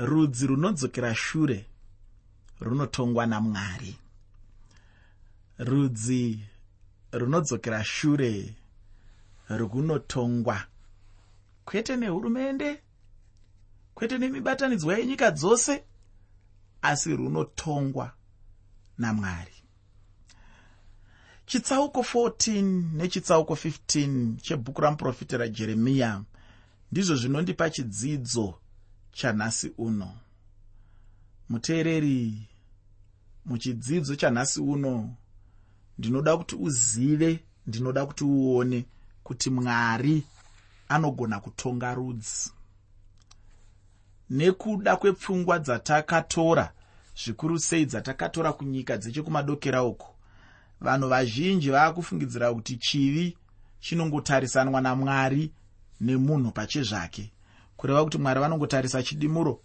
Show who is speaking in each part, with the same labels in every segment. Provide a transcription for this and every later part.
Speaker 1: rudzi runodzokera shure runotongwa namwari. Rudzi runodzokera shure runotongwa kwete nehurumende? Kwete nemibatanidzwa yenyika dzose? Asi runotongwa namwari. Chitsauko 14 nechitsauko 15 chebhuku ramuprofita rajeremiya ndizvo zvinondipa chidzidzo chanhasi uno. Muteereri muchidzidzo chanhasi uno ndinoda kuti uzive ndinoda kuti uone kuti mwari anogona kutonga rudzi. Nekuda kwepfungwa dzatakatora zvikuru sei dzatakatora kunyika dzechekumadokera uku vanhu vazhinji vaakufungidzira kuti chivi chinongotarisanwa namwari nemunhu pachezvake kureva kuti mwari vanongotarisa chidimuro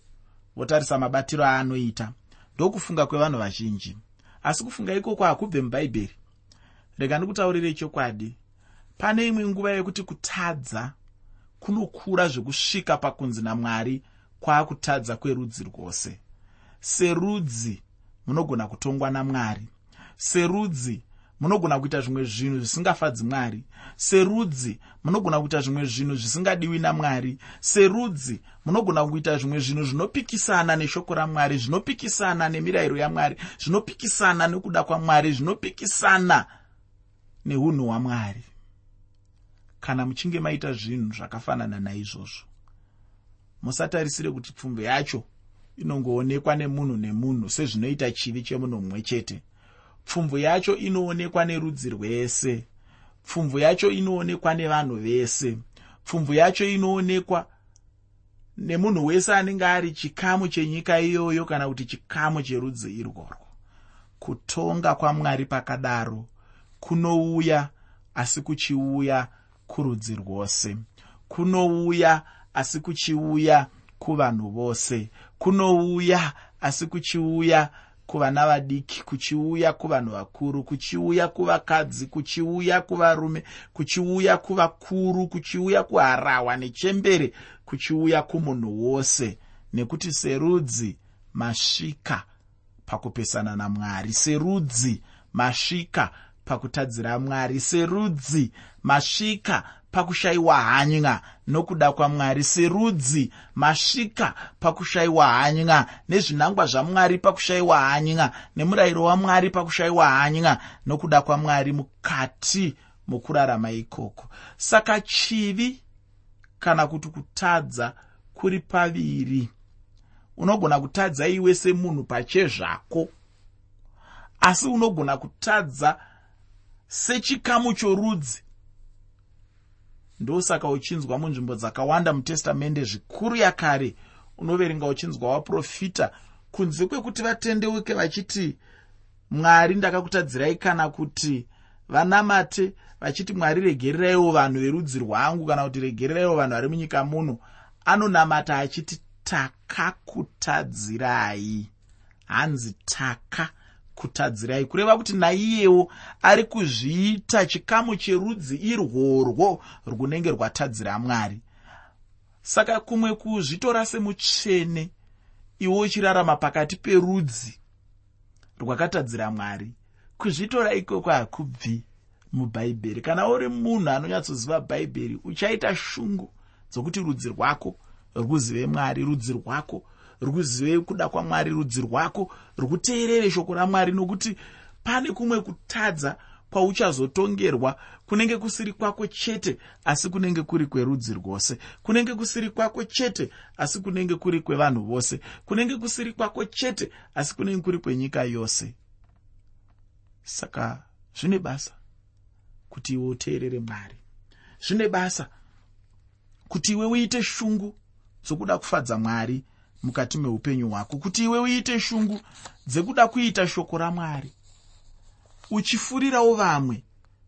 Speaker 1: votarisa mabatiro aanoita. Ndokufunga kwevanhu vazhinji. Asi kufunga ikoko hakubve mubhaibheri rega ndikutaurirei chokwadi. Pane imwe nguva yekuti kutadza kunokura zvekusvika pakunzi namwari kwaakutadza kwerudzi rwose. Serudzi munogona kutongwa namwari. Serudzi munogona kuita zvimwe zvinhu zvisingafadzi mwari. Serudzi munogona kuita zvimwe zvinhu zvisingadiwi namwari. Serudzi munogona kuita zvimwe zvinhu zvinopikisana neshoko ramwari zvinopikisana nemirayiro yamwari zvinopikisana nekuda kwamwari zvinopikisana neunhu hwamwari. Kana muchinge maita zvinhu zvakafanana naizvozvo musatarisire kuti pfumvu yacho inongoonekwa nemunhu nemunhu sezvinoita chivi chemunhu mumwe chete pfumvu yacho inoonekwa nerudzi rwese. Pfumvu yacho inoonekwa nevanhu vese. Pfumvu yacho inoonekwa nemunhu wese anenge ari chikamu chenyika iyoyo kana kuti chikamu cherudzi irworwo. Kutonga kwamwari pakadaro kunouya asi kuchiuya kurudzi rwose. Kunouya asi kuchiuya kuvanhu vose. Kunouya asi kuchiuya kuvana vadiki kuchiuya kuvanhu vakuru kuchiuya kuvakadzi kuchiuya kuvarume kuchiuya kuvakuru kuchiuya kuharahwa nechembere kuchiuya kumunhu wose. Nekuti serudzi masvika pakupesana namwari. Serudzi masvika pakutadzira mwari. Serudzi masvika pakushayiwa hanya nokuda kwamwari serudzi masvika pakushayiwa hanya nezvinangwa zvamwari pakushayiwa hanya nemurayiro wamwari pakushayiwa hanya nokuda kwamwari mukati mokurarama ikoko. Saka chivi kana kuti kutadza kuri paviri. Unogona kutadza iwe semunhu pachezvako asi unogona kutadza sechikamu chorudzi ndosaka uchinzwa munzvimbo dzakawanda mutestamende zvikuru yakare. Unoverenga uchinzwa vaprofita kunze kwekuti vatendeuke vachiti mwari ndakakutadzirai kana kuti vanamate. Vachiti mwari regereraiwo vanhu verudzi rwangu kana kuti regereraiwo vanhu vari munyika muno. Anonamata achiti takakutadzirai. Hanzi taka kutadzirai. Kureva kuti naiyewo ari kuzviita chikamu cherudzi irworwo runenge rwatadzira mwari. Saka kumwe kuzvitora semutsvene iwe uchirarama pakati perudzi rwakatadzira mwari. Kuzvitora ikoko hakubvi mubhaibheri kana uri munhu anonyatsoziva bhaibheri uchaita shungu dzokuti rudzi rwako rwuzive mwari rudzi rwako rwuzive kuda kwamwari rudzi rwako rwuteerere shoko ramwari nokuti pane kumwe kutadza kwauchazotongerwa. Kunenge kusiri kwako chete asi kunenge kuri kwerudzi rwose. Kunenge kusiri kwako chete asi kunenge kuri kwevanhu vose. Kunenge kusiri kwako chete asi kunenge kuri kwenyika yose. Saka zvine basa kuti iwe uteerere mwari. Zvine basa kuti iwe uite shungu dzokuda kufadza mwari mukati meupenyu hwako kuti iwe uite shungu dzekuda kuita shoko ramwari. Uchifurirawo vamwe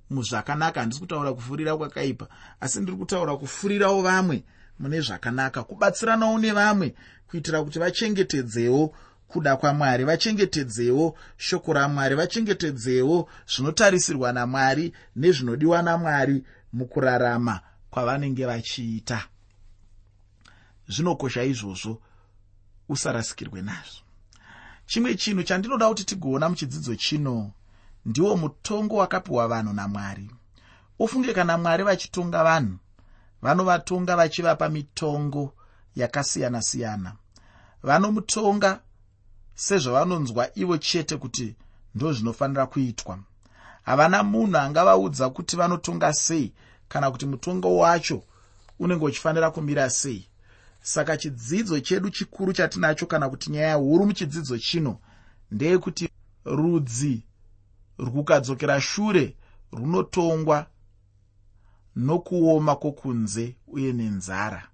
Speaker 1: muzvakanaka handisi kutaura kufurira kwakaipa asi ndiri kutaura kufurirawo vamwe mune zvakanaka kubatsiranawo nevamwe kuitira kuti vachengetedzewo kuda kwamwari vachengetedzewo shoko ramwari vachengetedzewo zvinotarisirwa namwari nezvinodiwa namwari mukurarama kwavanenge vachiita. Zvinokosha izvozvo usarasikirwe nazvo. Chimwe chinhu chandinoda kuti tigoona muchidzidzo chino ndiwo mutongo wakapiwa vanhu namwari. Ufunge kana mwari vachitonga vanhu vanovatonga vachivapa mitongo yakasiyana-siyana. Vanomutonga sezvavanonzwa ivo chete kuti ndo zvinofanira kuitwa. Havana munhu angavaudza kuti vanotonga sei kana kuti mutongo wacho unenge uchifanira kumira sei saka chidzidzo chedu chikuru chatinacho kana kuti nyaya huru muchidzidzo chino ndeyekuti rudzi rukadzokera shure runotongwa nokuoma kwokunze uye nenzara.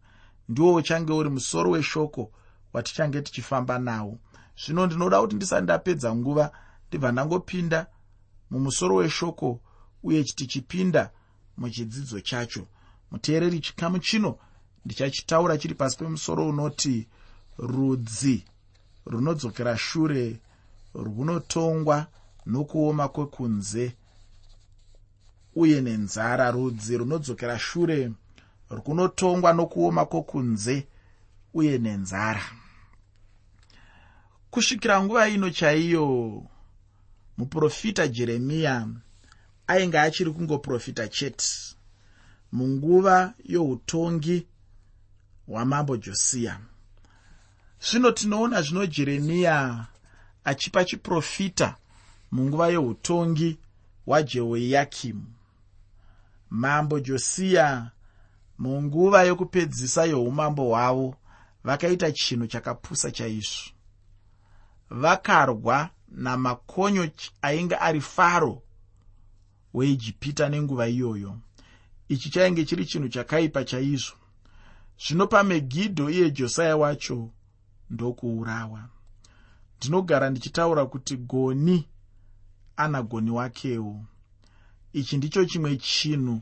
Speaker 1: Ndiwo uchange uri musoro weshoko watichange tichifamba nawo. Zvino ndinoda kuti ndisati ndapedza nguva ndibva ndangopinda mumusoro weshoko uye tichipinda muchidzidzo chacho. Muteereri chikamu chino ndichachitaura chiri pasi pemusoro unoti rudzi runodzokera shure runotongwa nokuoma kwekunze uye nenzara. Rudzi runodzokera shure runotongwa nokuoma kwokunze uye nenzara. Kusvikira nguva ino chaiyo muprofita jeremiya ainge achiri kungoprofita chete. Munguva youtongi hwamambo josiya zvino tinoona zvino jeremiya achipa chiprofita munguva yeutongi hwajehoyakimu mambo josiya munguva yokupedzisa yeumambo hwavo vakaita chinhu chakapusa chaizvo. Vakarwa namakonyo ainge ari faro weijipita nenguva iyoyo. Ichi chainge chiri chinhu chakaipa chaizvo zvino pamegidho iye josiya wacho ndokuurawa. Ndinogara ndichitaura kuti goni ana goni wakewo. Ichi ndicho chimwe chinhu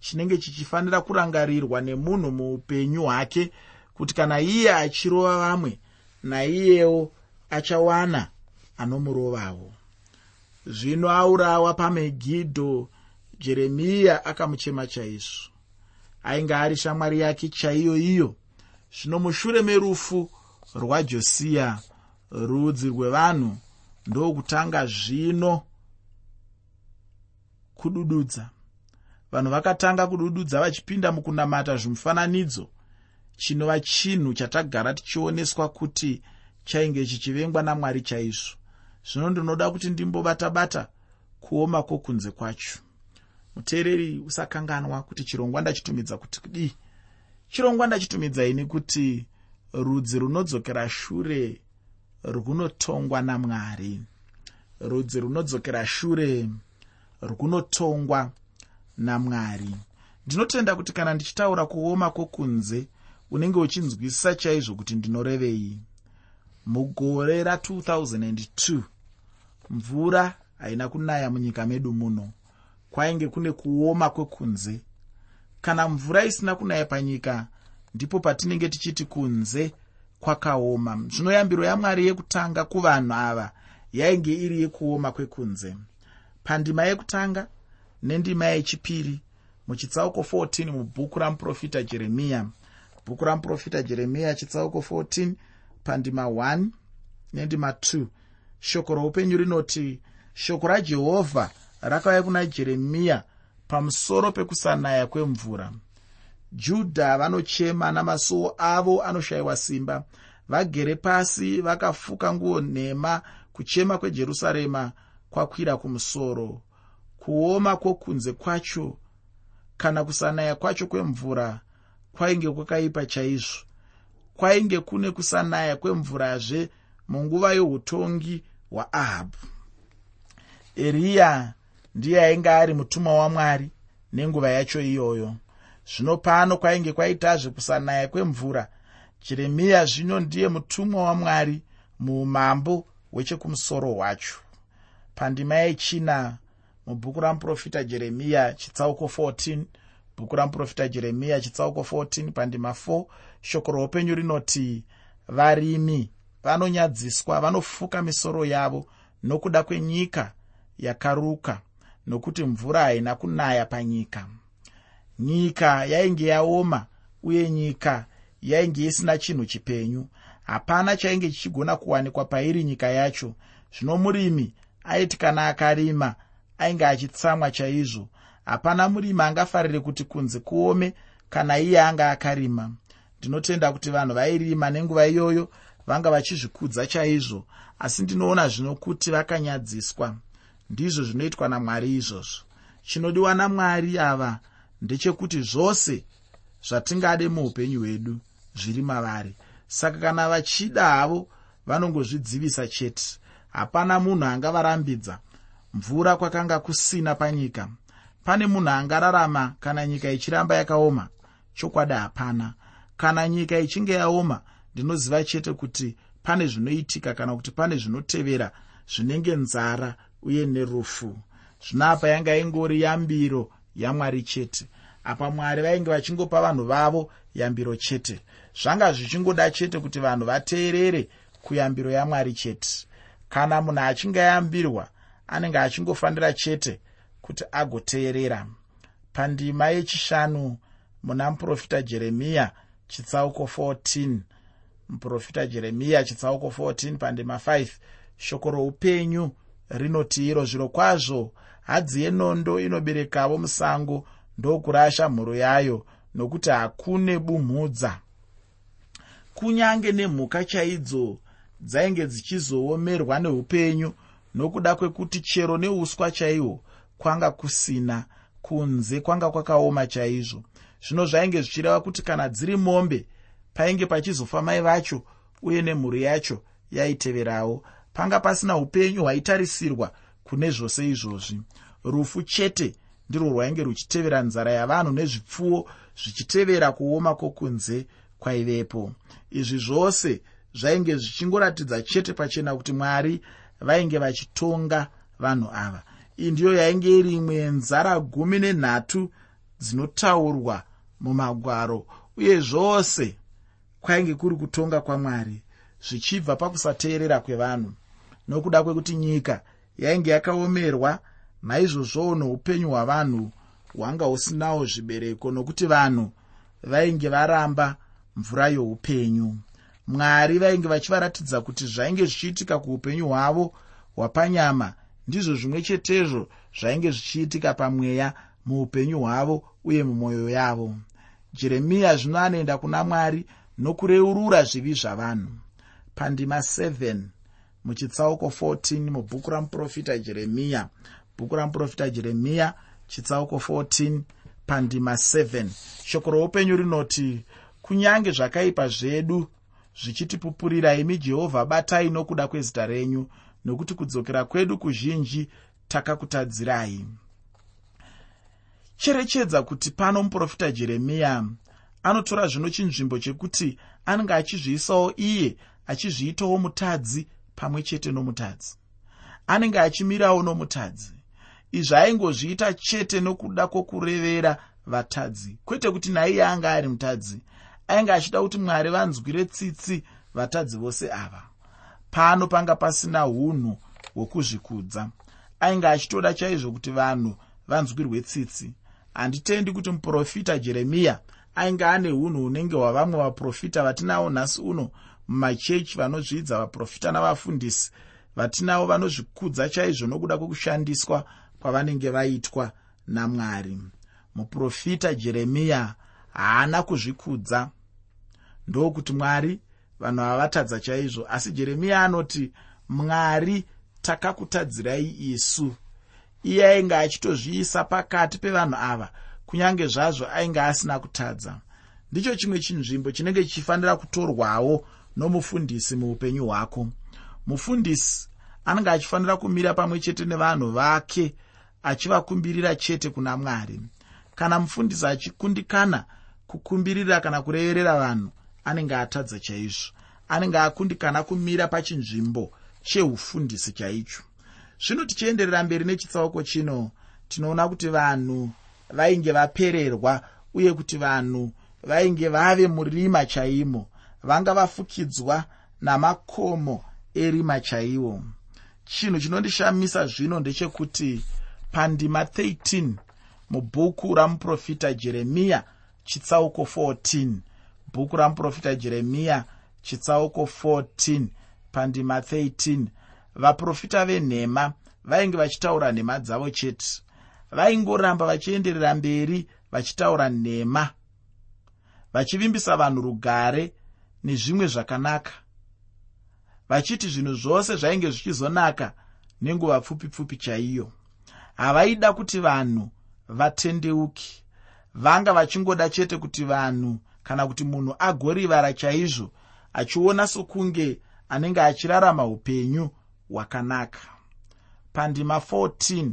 Speaker 1: chinenge chichifanira kurangarirwa nemunhu muupenyu hwake kuti kana iye achirova vamwe naiyewo achawana anomurovawo. Zvino aurawa pamegidho jeremiya akamuchema chaizvo ainge ari shamwari yake chaiyo iyo. Zvino mushure merufu rwajosiya rudzi rwevanhu ndokutanga zvino kudududza. Vanhu vakatanga kudududza vachipinda mukunamata zvimufananidzo chinova chinhu chatagara tichioneswa kuti chainge chichivengwa namwari chaizvo. Zvino ndinoda kuti ndimbobata-bata kuoma kwokunze kwacho muteereri usakanganwa kuti chirongwa ndachitumidza kuti kudii? Chirongwa ndachitumidza ini kuti rudzi runodzokera shure runotongwa namwari. Rudzi runodzokera shure runotongwa namwari. Ndinotenda kuti kana ndichitaura kuoma kwokunze unenge uchinzwisisa chaizvo kuti ndinorevei. Mugore ra2002 mvura haina kunaya munyika medu muno kwainge kune kuoma kwekunze. Kana mvura isina kunaya panyika ndipo patinenge tichiti kunze kwakaoma. Zvino yambiro yamwari yekutanga kuvanhu ava yainge iri yekuoma kwekunze. Pandima yekutanga nendima yechipiri muchitsauko 14 mubhuku ramuprofita jeremiya bhuku ramuprofita jeremiya chitsauko 14 pandima 1 nendima 2 shoko roupenyu rinoti shoko rajehovha rakauya kuna jeremiya pamusoro pekusanaya kwemvura. Judha vanochema namasuo avo anoshayiwa simba. Vagere pasi vakafuka nguo nhema kuchema kwejerusarema kwakwira kumusoro. Kuoma kwokunze kwacho kana kusanaya kwacho kwemvura kwainge kwakaipa chaizvo. Kwainge kune kusanaya kwemvurazve munguva youtongi hwaahabhu eriya ndiye ainge ari mutumwa wamwari nenguva yacho iyoyo. Zvino pano kwainge kwaitazve kusanaya kwemvura jeremiya zvino ndiye mutumwa wamwari muumambo hwechekumusoro hwacho. Pandima yechina mubhuku ramuprofita jeremiya chitsauko 14 bhuku ramuprofita jeremiya chitsauko 14 pandima 4 shoko roupenyu rinoti varimi vanonyadziswa vanofuka misoro yavo nokuda kwenyika yakaruka nokuti mvura haina kunaya panyika. Nyika yainge yaoma uye nyika yainge isina chinhu chipenyu. Hapana chainge chichigona kuwanikwa pairi nyika yacho. Zvino murimi aiti kana akarima ainge achitsamwa chaizvo. Hapana murimi angafarire kuti kunze kuome kana iye anga akarima. Ndinotenda kuti vanhu vairima nenguva iyoyo vanga vachizvikudza chaizvo asi ndinoona zvino kuti vakanyadziswa ndizvo zvinoitwa namwari izvozvo. Chinodiwa namwari ava ndechekuti zvose zvatingade muupenyu hwedu zviri mavari. Saka kana vachida havo vanongozvidzivisa chete. Hapana munhu angavarambidza. Mvura kwakanga kusina panyika. Pane munhu angararama kana nyika ichiramba yakaoma? Chokwadi hapana. Kana nyika ichinge yaoma ndinoziva chete kuti pane zvinoitika kana kuti pane zvinotevera zvinenge nzara uye nerufu. Zvino apa yanga ingori yambiro yamwari chete. Apa mwari vainge vachingopa vanhu vavo yambiro chete. Zvanga zvichingoda chete kuti vanhu vateerere kuyambiro yamwari chete. Kana munhu achinge ayambirwa anenge achingofanira chete kuti agoteerera. Pandima yechishanu muna muprofita jeremiya chitsauko 14 muprofita jeremiya chitsauko 14 pandima 5 shoko roupenyu rinoti iro zviro kwazvo hadzi yenondo inoberekavo musango ndokurasha mhuro yayo nokuti hakune bumhudza. Kunyange nemhuka chaidzo dzainge dzichizoomerwa neupenyu nokuda kwekuti chero neuswa chaihwo kwanga kusina kunze kwanga kwakaoma chaizvo. Zvino zvainge zvichireva kuti kana dziri mombe painge pachizofa mai vacho uye nemhuri yacho yaiteverawo panga pasina upenyu hwaitarisirwa kune zvose izvozvi. Rufu chete ndirwo rwainge ruchitevera nzara yavanhu nezvipfuwo zvichitevera kuoma kwokunze kwaivepo. Izvi zvose zvainge zvichingoratidza chete pachena kuti mwari vainge vachitonga vanhu ava. Iyi ndiyo yainge iri imwe yenzara gumi nenhatu dzinotaurwa mumagwaro uye zvose kwainge kuri kutonga kwamwari zvichibva pakusateerera kwevanhu nokuda kwekuti nyika yainge yakaomerwa naizvozvowo noupenyu hwavanhu hwanga husinawo zvibereko nokuti vanhu vainge varamba mvura youpenyu. Mwari vainge vachivaratidza kuti zvainge zvichiitika kuupenyu hwavo hwapanyama ndizvo zvimwe chetezvo zvainge zvichiitika pamweya muupenyu hwavo uye mumwoyo yavo. Jeremiya zvino anoenda kuna mwari nokureurura zvivi zvavanhu. Pandima 7 muchitsauko 14 mubhuku ramuprofita jeremiya bhuku ramuprofita jeremiya chitsauko 14 pandima 7 shoko roupenyu rinoti kunyange zvakaipa zvedu zvichitipupurira imi jehovha batai nokuda kwezita renyu nokuti kudzokera kwedu kuzhinji takakutadzirai. Cherechedza kuti pano muprofita jeremiya anotora zvino chinzvimbo chekuti anenge achizviisawo iye achizviitawo mutadzi pamwe chete nomutadzi. Anenge achimirawo nomutadzi. Izvi aingozviita chete nokuda kwokurevera vatadzi. Kwete kuti naiye anga ari mutadzi ainge achida kuti mwari vanzwire tsitsi vatadzi vose ava. Pano panga pasina unhu hwokuzvikudza ainge achitoda chaizvo kuti vanhu vanzwirwe tsitsi. Handitendi kuti muprofita jeremiya ainge ane unhu hunenge hwavamwe vaprofita vatinawo nhasi uno mumachechi vanozvidza vaprofita navafundisi. Vatinavo vanozvikudza chaizvo nokuda kwekushandiswa kwavanenge vaitwa namwari. Muprofita jeremiya haana kuzvikudza. Ndokuti mwari vanhu ava vatadza chaizvo asi jeremiya anoti mwari takakutadzirai isu. Iye ainge achitozviisa pakati pevanhu ava kunyange zvazvo ainge asina kutadza. Ndicho chimwe chinzvimbo chinenge chichifanira kutorwawo nomufundisi muupenyu hwako. Mufundisi anenge achifanira kumira pamwe chete nevanhu vake achivakumbirira chete kuna mwari. Kana mufundisi achikundikana kukumbirira kana kureverera vanhu anenge atadza chaizvo. Anenge akundikana kumira pachinzvimbo cheufundisi chaicho. Zvino tichienderera mberi nechitsauko chino tinoona kuti vanhu vainge vapererwa uye kuti vanhu vainge vave murima chaimo vanga vafukidzwa namakomo erima chaiwo chinhu chinondishamisa zvino ndechekuti pandima 13 mubhuku ramuprofita jeremiya chitsauko 14 bhuku ramuprofita jeremiya chitsauko 14 pandima 13 vaprofita venhema vainge vachitaura nhema dzavo chete. Vaingoramba vachienderera mberi vachitaura nhema. Vachivimbisa vanhu rugare nezvimwe zvakanaka. Vachiti zvinhu zvose zvainge zvichizonaka nenguva pfupi pfupi chaiyo. Havaida kuti vanhu vatendeuki. Vanga vachingoda chete kuti vanhu kana kuti munhu agorivara chaizvo achiona sokunge anenge achirarama upenyu hwakanaka. Pandima 14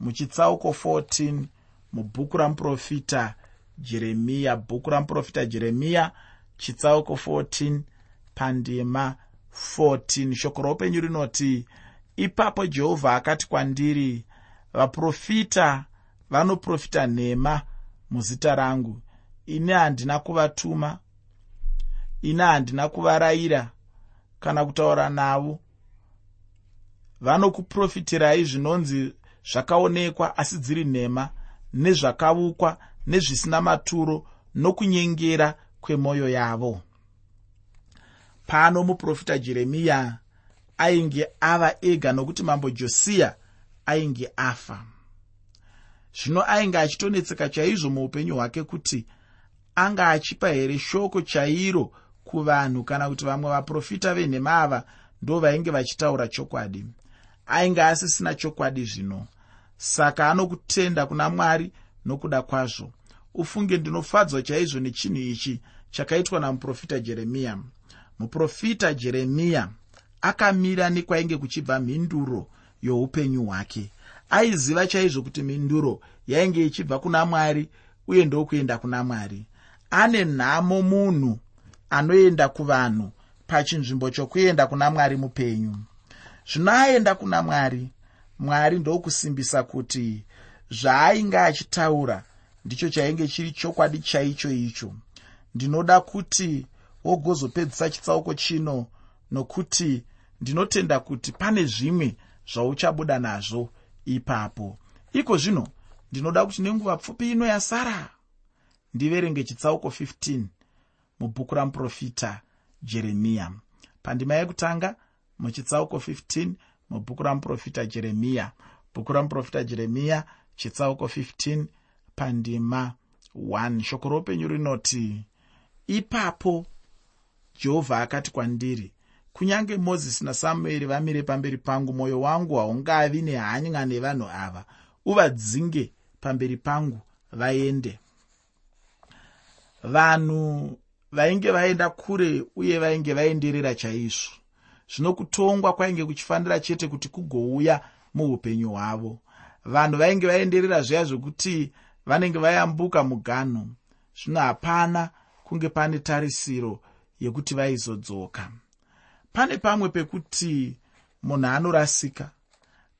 Speaker 1: muchitsauko 14 mubhuku ramuprofita jeremiya bhuku ramuprofita jeremiya chitsauko 14 pandima 14 shoko roupenyu rinoti ipapo jehovha akati kwandiri vaprofita vanoprofita nhema muzita rangu. Ine handina kuvatuma ine handina kuvarayira kana kutaura navo. Vanokuprofitirai zvinonzi zvakaonekwa asi dziri nhema nezvakavukwa nezvisina maturo nokunyengera kwemwoyo yavo. Pano muprofita jeremiya ainge ava ega nokuti mambo josiya ainge afa. Zvino ainge achitonetseka chaizvo muupenyu hwake kuti anga achipa here shoko chairo kuvanhu kana kuti vamwe vaprofita venhema ava ndo vainge vachitaura chokwadi? Ainge asisina chokwadi zvino. Saka anokutenda kuna mwari nokuda kwazvo ufunge ndinofadzwa chaizvo nechinhu ichi chakaitwa namuprofita jeremiya muprofita jeremiya akamira nekwainge kuchibva mhinduro youpenyu hwake. Aiziva chaizvo kuti mhinduro yainge ichibva kuna mwari uye ndokuenda kuna mwari. Ane nhamo munhu anoenda kuvanhu pachinzvimbo chokuenda kuna mwari mupenyu. Zvino aenda kuna mwari mwari ndokusimbisa kuti zvaainge achitaura ndicho chainge chiri chokwadi chaicho icho. Ndinoda kuti wogozopedzisa chitsauko chino nokuti ndinotenda kuti pane zvimwe zvauchabuda nazvo ipapo. Iko zvino ndinoda kuti nenguva pfupi ino yasara ndiverenge chitsauko 15 mubhuku ramuprofita jeremiya. Pandima yekutanga muchitsauko 15 mubhuku ramuprofita jeremiya. Bhuku ramuprofita jeremiya chitsauko 15 pandima 1 shoko roupenyu rinoti ipapo jehovha akati kwandiri kunyange mozisi nasamueri vamire pamberi pangu mwoyo wangu haungavi nehanya nevanhu ava. Uvadzinge pamberi pangu vaende. Vanhu vainge vaenda kure uye vainge vaenderera chaizvo. Zvino kutongwa kwainge kuchifanira chete kuti kugouya muupenyu hwavo. Vanhu vainge vaenderera zviya zvokuti vanenge vayambuka muganho zvino hapana kunge pane tarisiro yekuti vaizodzoka. Pane pamwe pekuti munhu anorasika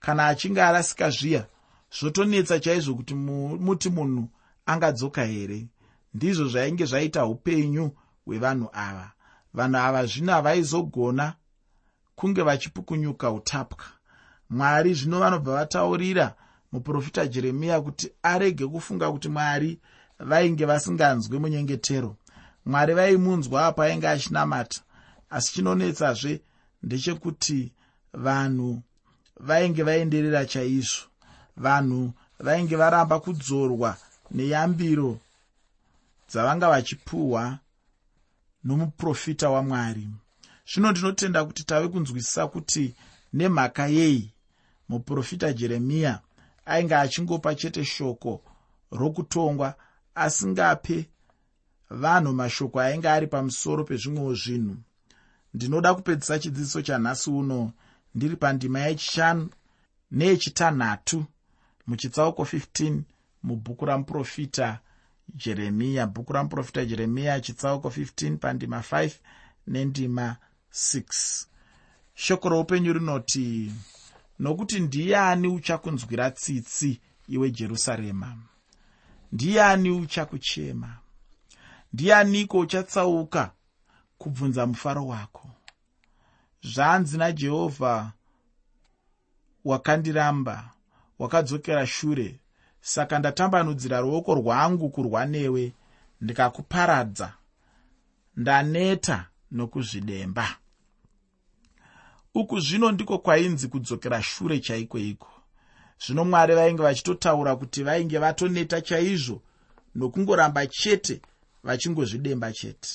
Speaker 1: kana achinge arasika zviya zvotonetsa chaizvo kuti muti munhu angadzoka here? Ndizvo zvainge zvaita upenyu hwevanhu ava. Vanhu ava zvino havaizogona kunge vachipukunyuka utapwa. Mwari zvino vanobva vataurira muprofita jeremiya kuti arege kufunga kuti mwari vainge vasinganzwi munyengetero. Mwari vaimunzwa paainge achinamata asi chinonetsazve ndechekuti vanhu vainge vaenderera chaizvo. Vanhu vainge varamba kudzorwa neyambiro dzavanga vachipuhwa nomuprofita wamwari. Zvino ndinotenda kuti tave kunzwisisa kuti nemhaka yei muprofita jeremiya ainge achingopa chete shoko rokutongwa asingape vanhu mashoko ainge ari pamusoro pezvimwewo zvinhu. Ndinoda kupedzisa chidzidziso chanhasi uno. Ndiri pandima yechishanu neyechitanhatu muchitsauko 15 mubhuku ramuprofita jeremiya bhuku ramuprofita jeremiya chitsauko 15 pandima 5 nendima 6 shoko roupenyu rinoti nokuti ndiani uchakunzwira tsitsi iwe jerusarema? Ndiani uchakuchema? Ndianiko uchatsauka kubvunza mufaro wako? Zvanzi najehovha wakandiramba wakadzokera shure. Saka ndatambanudzira ruoko rwangu kurwa newe ndikakuparadza. Ndaneta nokuzvidemba uku zvino ndiko kwainzi kudzokera shure chaiko iko. Zvino mwari vainge vachitotaura kuti vainge vatoneta chaizvo nokungoramba chete vachingozvidemba chete.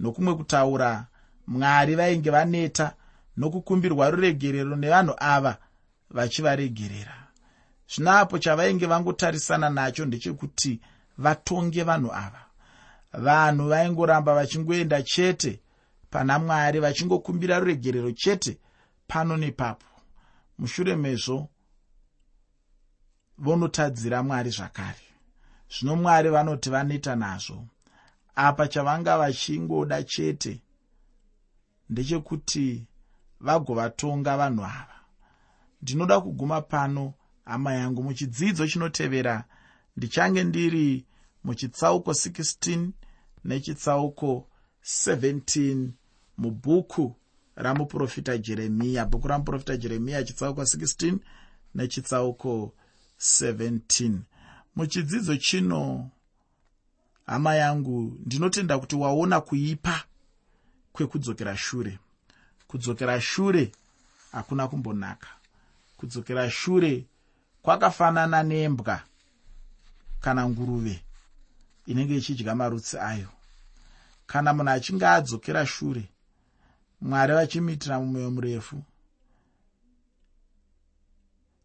Speaker 1: Nokumwe kutaura mwari vainge vaneta nokukumbirwa ruregerero nevanhu ava vachivaregerera. Zvino apo chavainge vangotarisana nacho ndechekuti vatonge vanhu ava. Vanhu vaingoramba vachingoenda chete pana mwari vachingokumbira ruregerero chete pano nepapo. Mushure mezvo vonotadzira mwari zvakare. Zvino mwari vanoti vaneta nazvo. Apa chavanga vachingoda chete ndechekuti vagovatonga vanhu ava. Ndinoda kuguma pano hama yangu muchidzidzo chinotevera ndichange ndiri muchitsauko 16 nechitsauko 17 mubhuku ramuprofita jeremiya bhuku ramuprofita jeremiya chitsauko 16 nechitsauko 17 muchidzidzo chino hama yangu ndinotenda kuti waona kuipa kwekudzokera shure. Kudzokera shure hakuna kumbonaka. Kudzokera shure kwakafanana nembwa kana nguruve inenge ichidya marutsi ayo. Kana munhu achinge adzokera shure mwari vachimuitira mumwoyo murefu.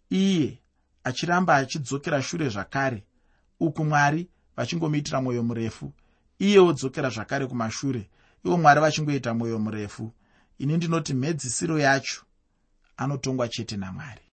Speaker 1: Iye achiramba achidzokera shure zvakare. Uku mwari vachingomuitira mwoyo murefu. Iye wodzokera zvakare kumashure. Ivo mwari vachingoita mwoyo murefu. Ini ndinoti mhedzisiro yacho anotongwa chete namwari